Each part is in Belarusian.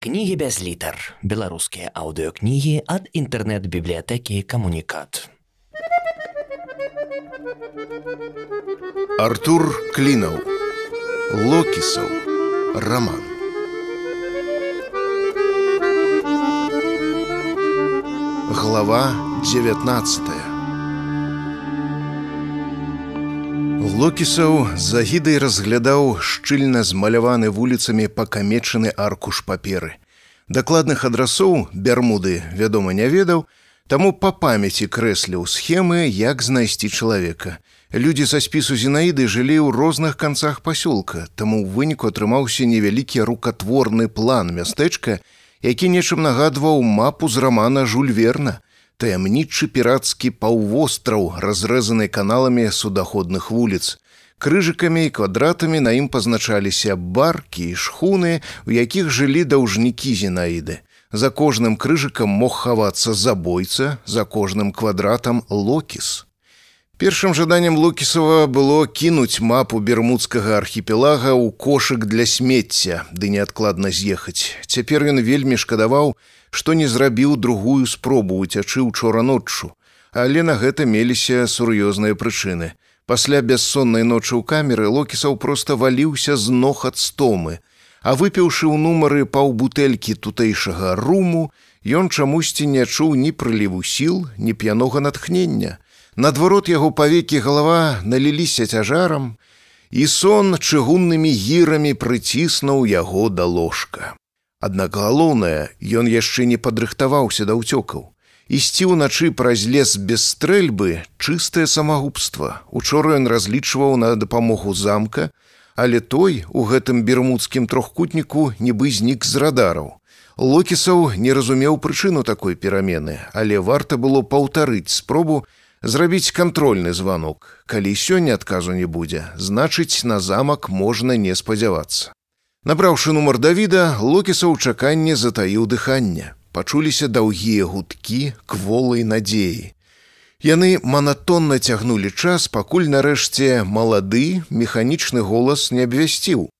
Кнігі без літар. Беларускія аўдыёкнігі ад інтэрнэт-бібліятэкі камунікат. Артур Клінаў. Локісаў. Раман. Глава 19. Локісаў за гідай разглядаў шчыльна змаляваны вуліцамі пакамечаны аркуш паперы. Дакладных адрасоў бярмуды, вядома, не ведаў, таму па памяці крэсліў схемы, як знайсці чалавека. Людзі са спісу зінаіды жылі ў розных канцах пасёлка, таму ў выніку атрымаўся невялікі рукатворны план мястэчка, які нечым нагадваў мапу з рамана жульверна, таямнічы пірацкі паўвостраў, разрэзаны каналамі судаходных вуліц. Крыжыкамі і квадратамі на ім пазначаліся баркі і шхуны, у якіх жылі даўжнікі зінаіды. За кожным крыжыкам мог хавацца забойца, за кожным квадратам локіс. Першым жаданнем Лукісава было кінуць мапу бермудскага архіпелага ў кошык для смецця, ды неадкладна з'ехаць. Цяпер ён вельмі шкадаваў, што не зрабіў другую спробу уцячы учора ноччу, але на гэта меліся сур'ёзныя прычыны. Пасля бяссоннай ночы ў камеры локісаў проста валіўся з ног ад стомы, а выпіўшы ў нумары паўбутэлькі тутэйшага руму, ён чамусьці не чуў ні прыліву сіл, ні п'янога натхнення. Надварот яго павекі галава наліліся цяжарам, і сон чыгуннымі гірамі прыціснуў яго да ложка. Аднак галоўнае, ён яшчэ не падрыхтаваўся да ўцёкаў. Ісці ўначы праз лес без стрэльбы чыстае самагубства. Учора ён разлічваў на дапамогу замка, але той у гэтым бермудскім трохкутніку нібы знік з радараў. Локісаў не разумеў прычыну такой перамены, але варта было паўтарыць спробу зрабіць кантрольны званок. Калі сёння адказу не будзе, значыць, на замак можна не спадзявацца. Набраўшы нумар Давіда, Локіса ў чаканні затаіў дыханне. Пачуліся даўгія гудкі кволай надзеі. Яны манатонна цягнулі час, пакуль нарэшце малады механічны голас не абвясціў.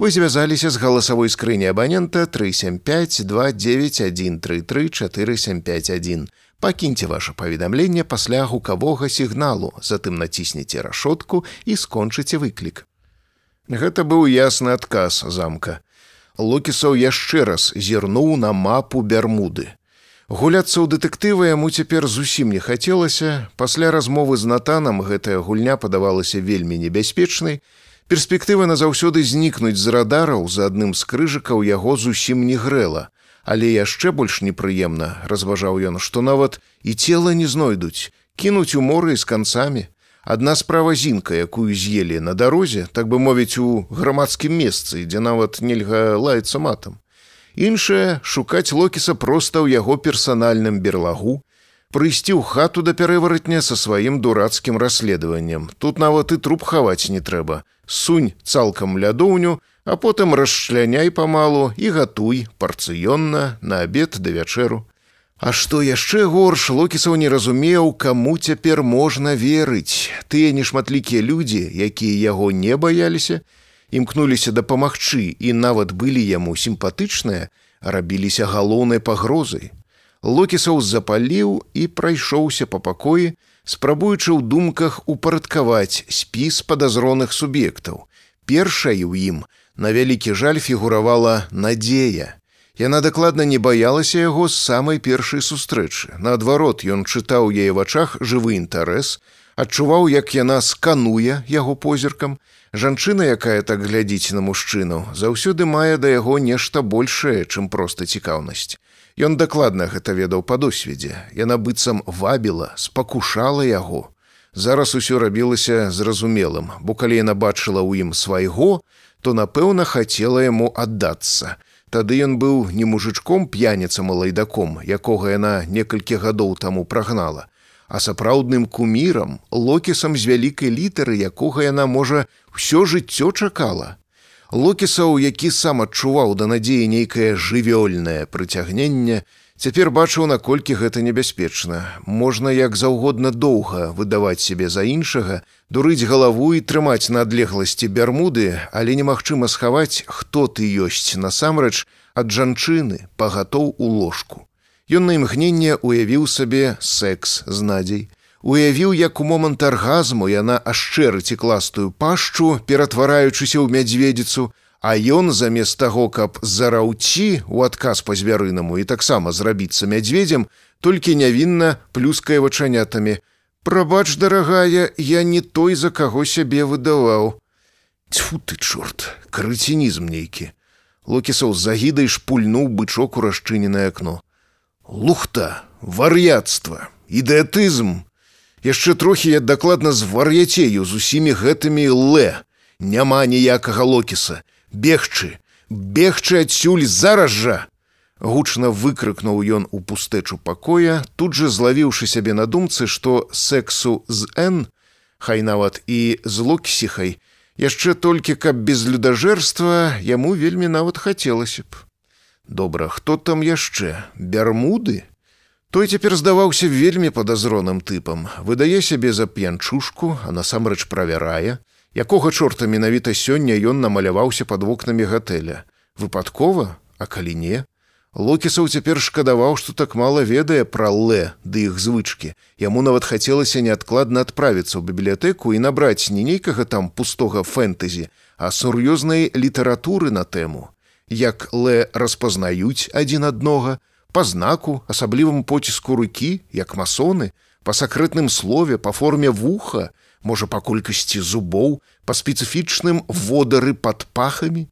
Вы звязаліся з галасавой скрыні абанента 375-29133-4751. Пакіньце ваше паведамленне пасля гукавога сігналу, затым націсніце рашотку і скончыце выклік. Гэта быў ясны адказ замка. Локісаў яшчэ раз зірнуў на мапу бярмуды. Гуляцца ў дэтэктывы яму цяпер зусім не хацелася. Пасля размовы з натанам гэтая гульня падавалася вельмі небяспечнай. Перспектыва назаўсёды знікнуць з радараў за адным з крыжыкаў яго зусім не грэла. Але яшчэ больш непрыемна, разважаў ён, што нават і цела не знойдуць, кінуць у моры з канцамі, Адна справа зінка, якую з'елі на дарозе, так бы мовіць у грамадскім месцы, дзе нават нельга лаецца матам. Іншае шукаць локіса проста ў яго персанальным берлагу, прыйсці ў хату да пярэваратня са сваім дурацкім расследаваннем. Тут нават і труп хаваць не трэба. Сунь цалкам лядоўню, а потым расчляняй памалу і гатуй парцыённа на абед да вячэру. А што яшчэ горш локісаў не разумеў, каму цяпер можна верыць. Тыя нешматлікія людзі, якія яго не баяліся, імкнуліся дапамагчы і нават былі яму сімпатычныя, рабіліся галоўнай пагрозай. Локісаў запаліў і прайшоўся па пакоі, спрабуючы ў думках упарадкаваць спіс падазроных суб'ектаў. Першай у ім на вялікі жаль фігуравала надзея. Яна дакладна не баялася яго з самай першай сустрэчы. Наадварот, ён чытаў яе вачах жывы інтарэс, адчуваў, як яна скануе яго позіркам. Жанчына, якая так глядзіць на мужчыну, заўсёды мае да яго нешта большее, чым проста цікаўнасць. Ён дакладна гэта ведаў па досведзе. Яна быццам вабіла, спакушала яго. Зараз усё рабілася зразумелым, бо калі яна бачыла ў ім свайго, то напэўна хацела яму аддацца. Тады ён быў не мужычком п'яніцам лайдаком, якога яна некалькі гадоў таму прагнала, а сапраўдным кумірам, локісам з вялікай літары, якога яна можа ўсё жыццё чакала. Локісаў, які сам адчуваў да надзеі нейкае жывёльнае прыцягненне, Цяпер бачыў, наколькі гэта небяспечна. Можна як заўгодна доўга выдаваць сябе за іншага, дурыць галаву і трымаць на адлегласці бярмуды, але немагчыма схаваць, хто ты ёсць насамрэч, ад жанчыны пагатоў у ложку. Ён на імгненне уявіў сабе секс з надзей. Уявіў, як у момант аргазму яна ашчэрыць кластую пашчу, ператвараючыся ў мядзведзіцу, а ён замест таго, каб зараўці у адказ па звярынаму і таксама зрабіцца мядзведзем, толькі нявінна плюскае вачанятамі. Прабач, дарагая, я не той, за каго сябе выдаваў. Тьфу ты чорт, карыцінізм нейкі. Локісаў з загідай шпульнуў бычок у расчыненае акно. Лухта, вар'яцтва, ідэатызм. Яшчэ трохі я дакладна з вар'яцею з усімі гэтымі ле. Няма ніякага локіса, бегчы, бегчы адсюль зараз жа. Гучна выкрыкнуў ён у пустэчу пакоя, тут жа злавіўшы сябе на думцы, што сексу з Н, хай нават і з локісіхай, яшчэ толькі каб без людажэрства яму вельмі нават хацелася б. Добра, хто там яшчэ бярмуды? Той цяпер здаваўся вельмі падазроным тыпам, выдае сябе за п'янчушку, а насамрэч правярае, якога чорта менавіта сёння ён намаляваўся пад вокнамі гатэля. Выпадкова, а калі не, Локісаў цяпер шкадаваў, што так мала ведае пра ле ды іх звычкі. Яму нават хацелася неадкладна адправіцца ў бібліятэку і набраць не нейкага там пустога фэнтэзі, а сур'ёзнай літаратуры на тэму. Як ле распазнаюць адзін аднога, па знаку, асаблівым поціску рукі, як масоны, па сакрэтным слове, па форме вуха, можа па колькасці зубоў, па спецыфічным водары пад пахамі,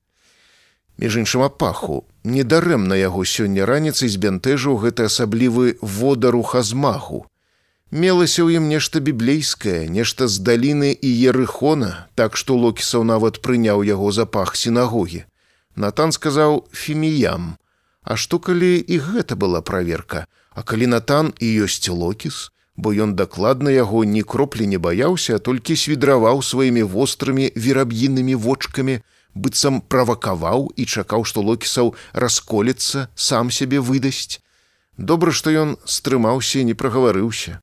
між іншым апаху недарэмна яго сёння раніцай збянтэжыў гэты асаблівы водару хазмаху. Мелася ў ім нешта біблейскае нешта з даліны і ерыхона так што локісаў нават прыняў яго запах сінагогі. Натан сказаў фіміям а што калі і гэта была праверка? А калі натан і ёсць локіс бо ён дакладна яго ні кроплі не баяўся толькі свідраваў сваімі вострымі вераб'інымі вочкамі быццам правакаваў і чакаў, што локісаў расколецца, сам сябе выдасць. Добра, што ён стрымаўся і не прагаварыўся.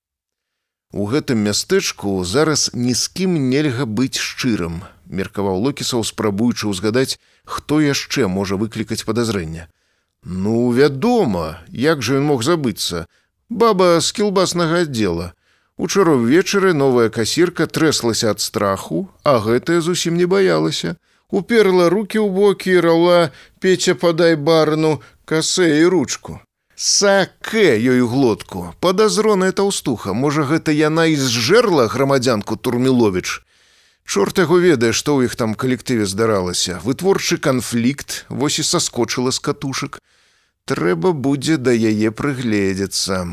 У гэтым мястэчку зараз ні з кім нельга быць шчырым, меркаваў локісаў, спрабуючы ўзгадаць, хто яшчэ можа выклікаць падазрэння. Ну, вядома, як жа ён мог забыцца. Баба з кілбаснага аддзела. Учора ўвечары новая касірка трэслася ад страху, а гэтая зусім не баялася. Уперла руки ў бокі рала пеця падай барну касэ і ручку сакэ ёй глотку падазроная таўстуха можа гэта яна і зжэрла грамадзянку турмілович чорт яго ведае што ў іх там калектыве здаралася. Вытворчы канфлікт вось і саскочыла з катушак трэба будзе да яе прыгледзецца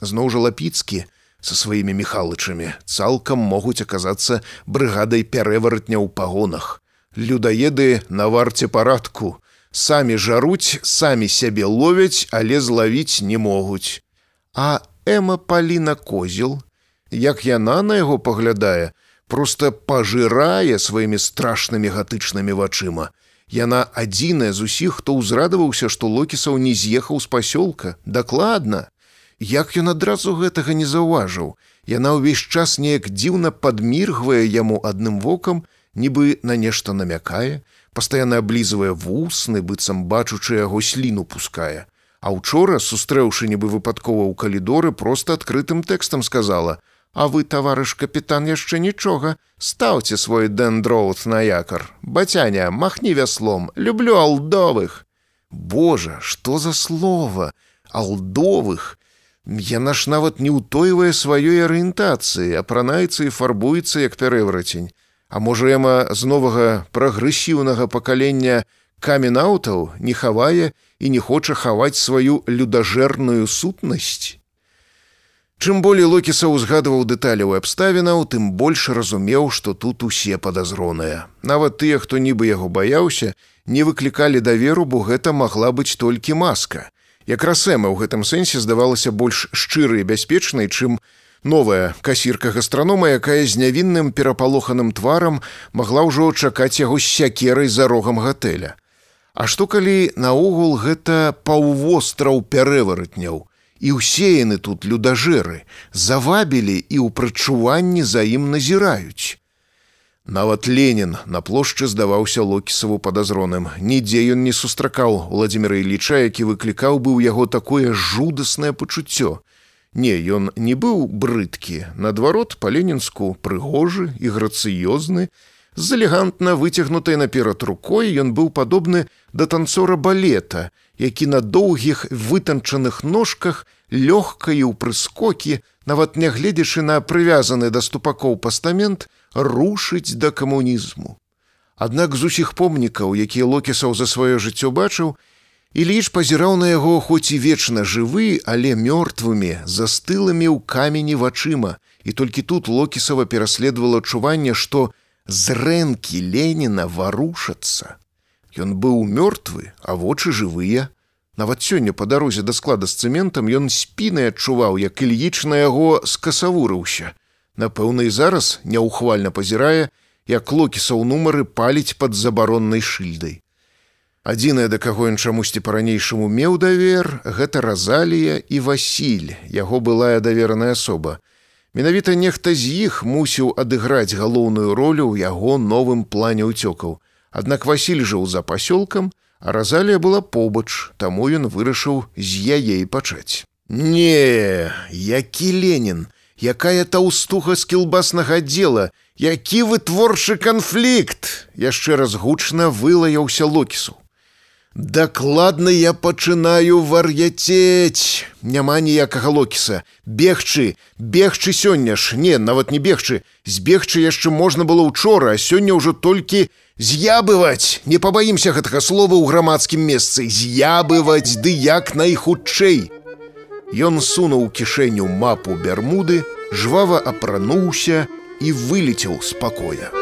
зноў жа лапіцкі со сваімі міхалычамі цалкам могуць аказацца брыгадай пярэваратня ў пагонах Людаеды на варце парадку. Самі жаруць, самі сябе ловяць, але злавіць не могуць. А Эма Паліна козел, як яна на яго паглядае, просто пажырае сваімі страшнымі гатычнымі вачыма. Яна адзіная з усіх, хто ўзрадаваўся, што локісаў не з'ехаў з пасёлка, дакладна. Як ён адразу гэтага не заўважыў, Яна ўвесь час неяк дзіўна падміргвае яму адным вокам, нібы на нешта намякае, пастаянна аблізвае вусны, быццам бачучы яго сліну пускае. А учора, сустрэўшы нібы выпадкова ў калідоры, проста адкрытым тэкстам сказала: « А вы, таварыш капітан яшчэ нічога, стаўце свой дэндроут на якар. Бацяня, махні вяслом, люблю алдовых. Божа, што за слова, алдовых! Яна ж нават не ўтойвае сваёй арыентацыі, апранаецца і фарбуецца як пярэврацень. А можа яма з новага прагрэсіўнага пакалення каменаўтаў не хавае і не хоча хаваць сваю людажэрную сутнасць. Чым болей локіса ўзгадваў дэталяў абставінаў, тым больш разумеў, што тут усе падазроныя. Нават тыя, хто нібы яго баяўся, не выклікалі даверу, бо гэта магла быць толькі маска. Якраз эма ў гэтым сэнсе здавалася больш шчырай і бяспечнай, чым Новая касірка гастранома, якая з нявінным перапалоханым тварам магла ўжо чакаць яго з сякерай за рогам гатэля. А што калі наогул гэта паўвостраў пярэваратняў, і ўсе яны тут людажэры, завабілі і ў прачуванні за ім назіраюць. Нават Ленін на плошчы здаваўся локісаву падазроным. Нідзе ён не сустракаў Владзіміра Іліча, які выклікаў бы ў яго такое жудаснае пачуццё. Не, ён не быў брыдкі, наадварот па-ленінску прыгожы і грацыёзны, з элегантна выцягнутай наперад рукой ён быў падобны да танцора балета, які на доўгіх вытанчаных ножках лёгка і ў прыскокі, нават нягледзячы на прывязаны да ступакоў пастамент, рушыць да камунізму. Аднак з усіх помнікаў, якія локісаў за сваё жыццё бачыў, Іліч пазіраў на яго хоць і вечна жывы, але мёртвымі, застылымі ў камені вачыма, і толькі тут локісава пераследавала адчуванне, што зрэнкі Леніна варушацца. Ён быў мёртвы, а вочы жывыя. Нават сёння па дарозе да склада з цэментам ён спінай адчуваў, як ільіч на яго скасавурыўся. Напэўна, і зараз няўхвальна пазірае, як локісаў нумары паліць пад забароннай шыльдай. Адзінае, да каго ён чамусьці па-ранейшаму меў давер, гэта Разалія і Васіль, яго былая давераная асоба. Менавіта нехта з іх мусіў адыграць галоўную ролю ў яго новым плане ўцёкаў. Аднак Васіль жыў за пасёлкам, а Разалія была побач, таму ён вырашыў з яе пачаць. Не, які Ленін, якая таўстуха з кілбаснага дзела, які вытворчы канфлікт, яшчэ раз гучна вылаяўся локісу. Дакладна я пачынаю вар'яцець. Няма ніякага локіса. Бегчы, бегчы сёння ж, не, нават не бегчы. Збегчы яшчэ можна было ўчора, а сёння ўжо толькі з'ябываць. Не пабаімся гэтага слова ў грамадскім месцы, з'ябываць ды як найхутчэй. Ён сунуў кішэню мапу бярмуды, жвава апрануўся і вылецеў з пакоя.